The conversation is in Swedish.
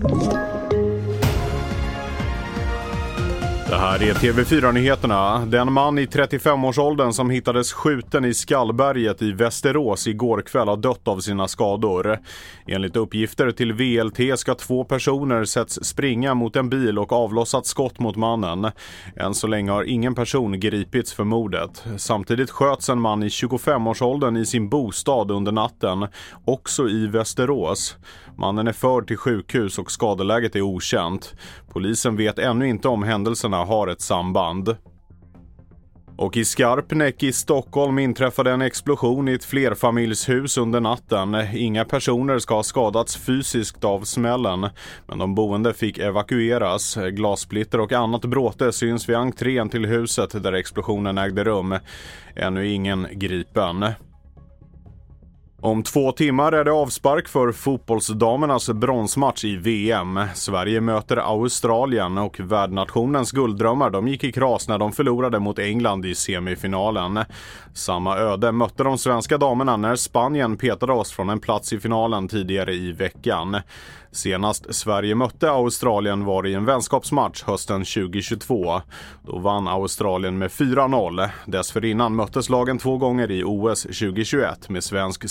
Thank you. Det här är TV4-nyheterna. Den man i 35-årsåldern som hittades skjuten i Skallberget i Västerås igår kväll har dött av sina skador. Enligt uppgifter till VLT ska två personer setts springa mot en bil och avlossat skott mot mannen. Än så länge har ingen person gripits för mordet. Samtidigt sköts en man i 25-årsåldern i sin bostad under natten, också i Västerås. Mannen är förd till sjukhus och skadeläget är okänt. Polisen vet ännu inte om händelserna har ett samband. Och i Skarpnäck i Stockholm inträffade en explosion i ett flerfamiljshus under natten. Inga personer ska ha skadats fysiskt av smällen, men de boende fick evakueras. Glassplitter och annat bråte syns vid entrén till huset där explosionen ägde rum. Ännu ingen gripen. Om två timmar är det avspark för fotbollsdamernas bronsmatch i VM. Sverige möter Australien och värdnationens gulddrömmar de gick i kras när de förlorade mot England i semifinalen. Samma öde mötte de svenska damerna när Spanien petade oss från en plats i finalen tidigare i veckan. Senast Sverige mötte Australien var i en vänskapsmatch hösten 2022. Då vann Australien med 4-0. Dessförinnan möttes lagen två gånger i OS 2021 med svensk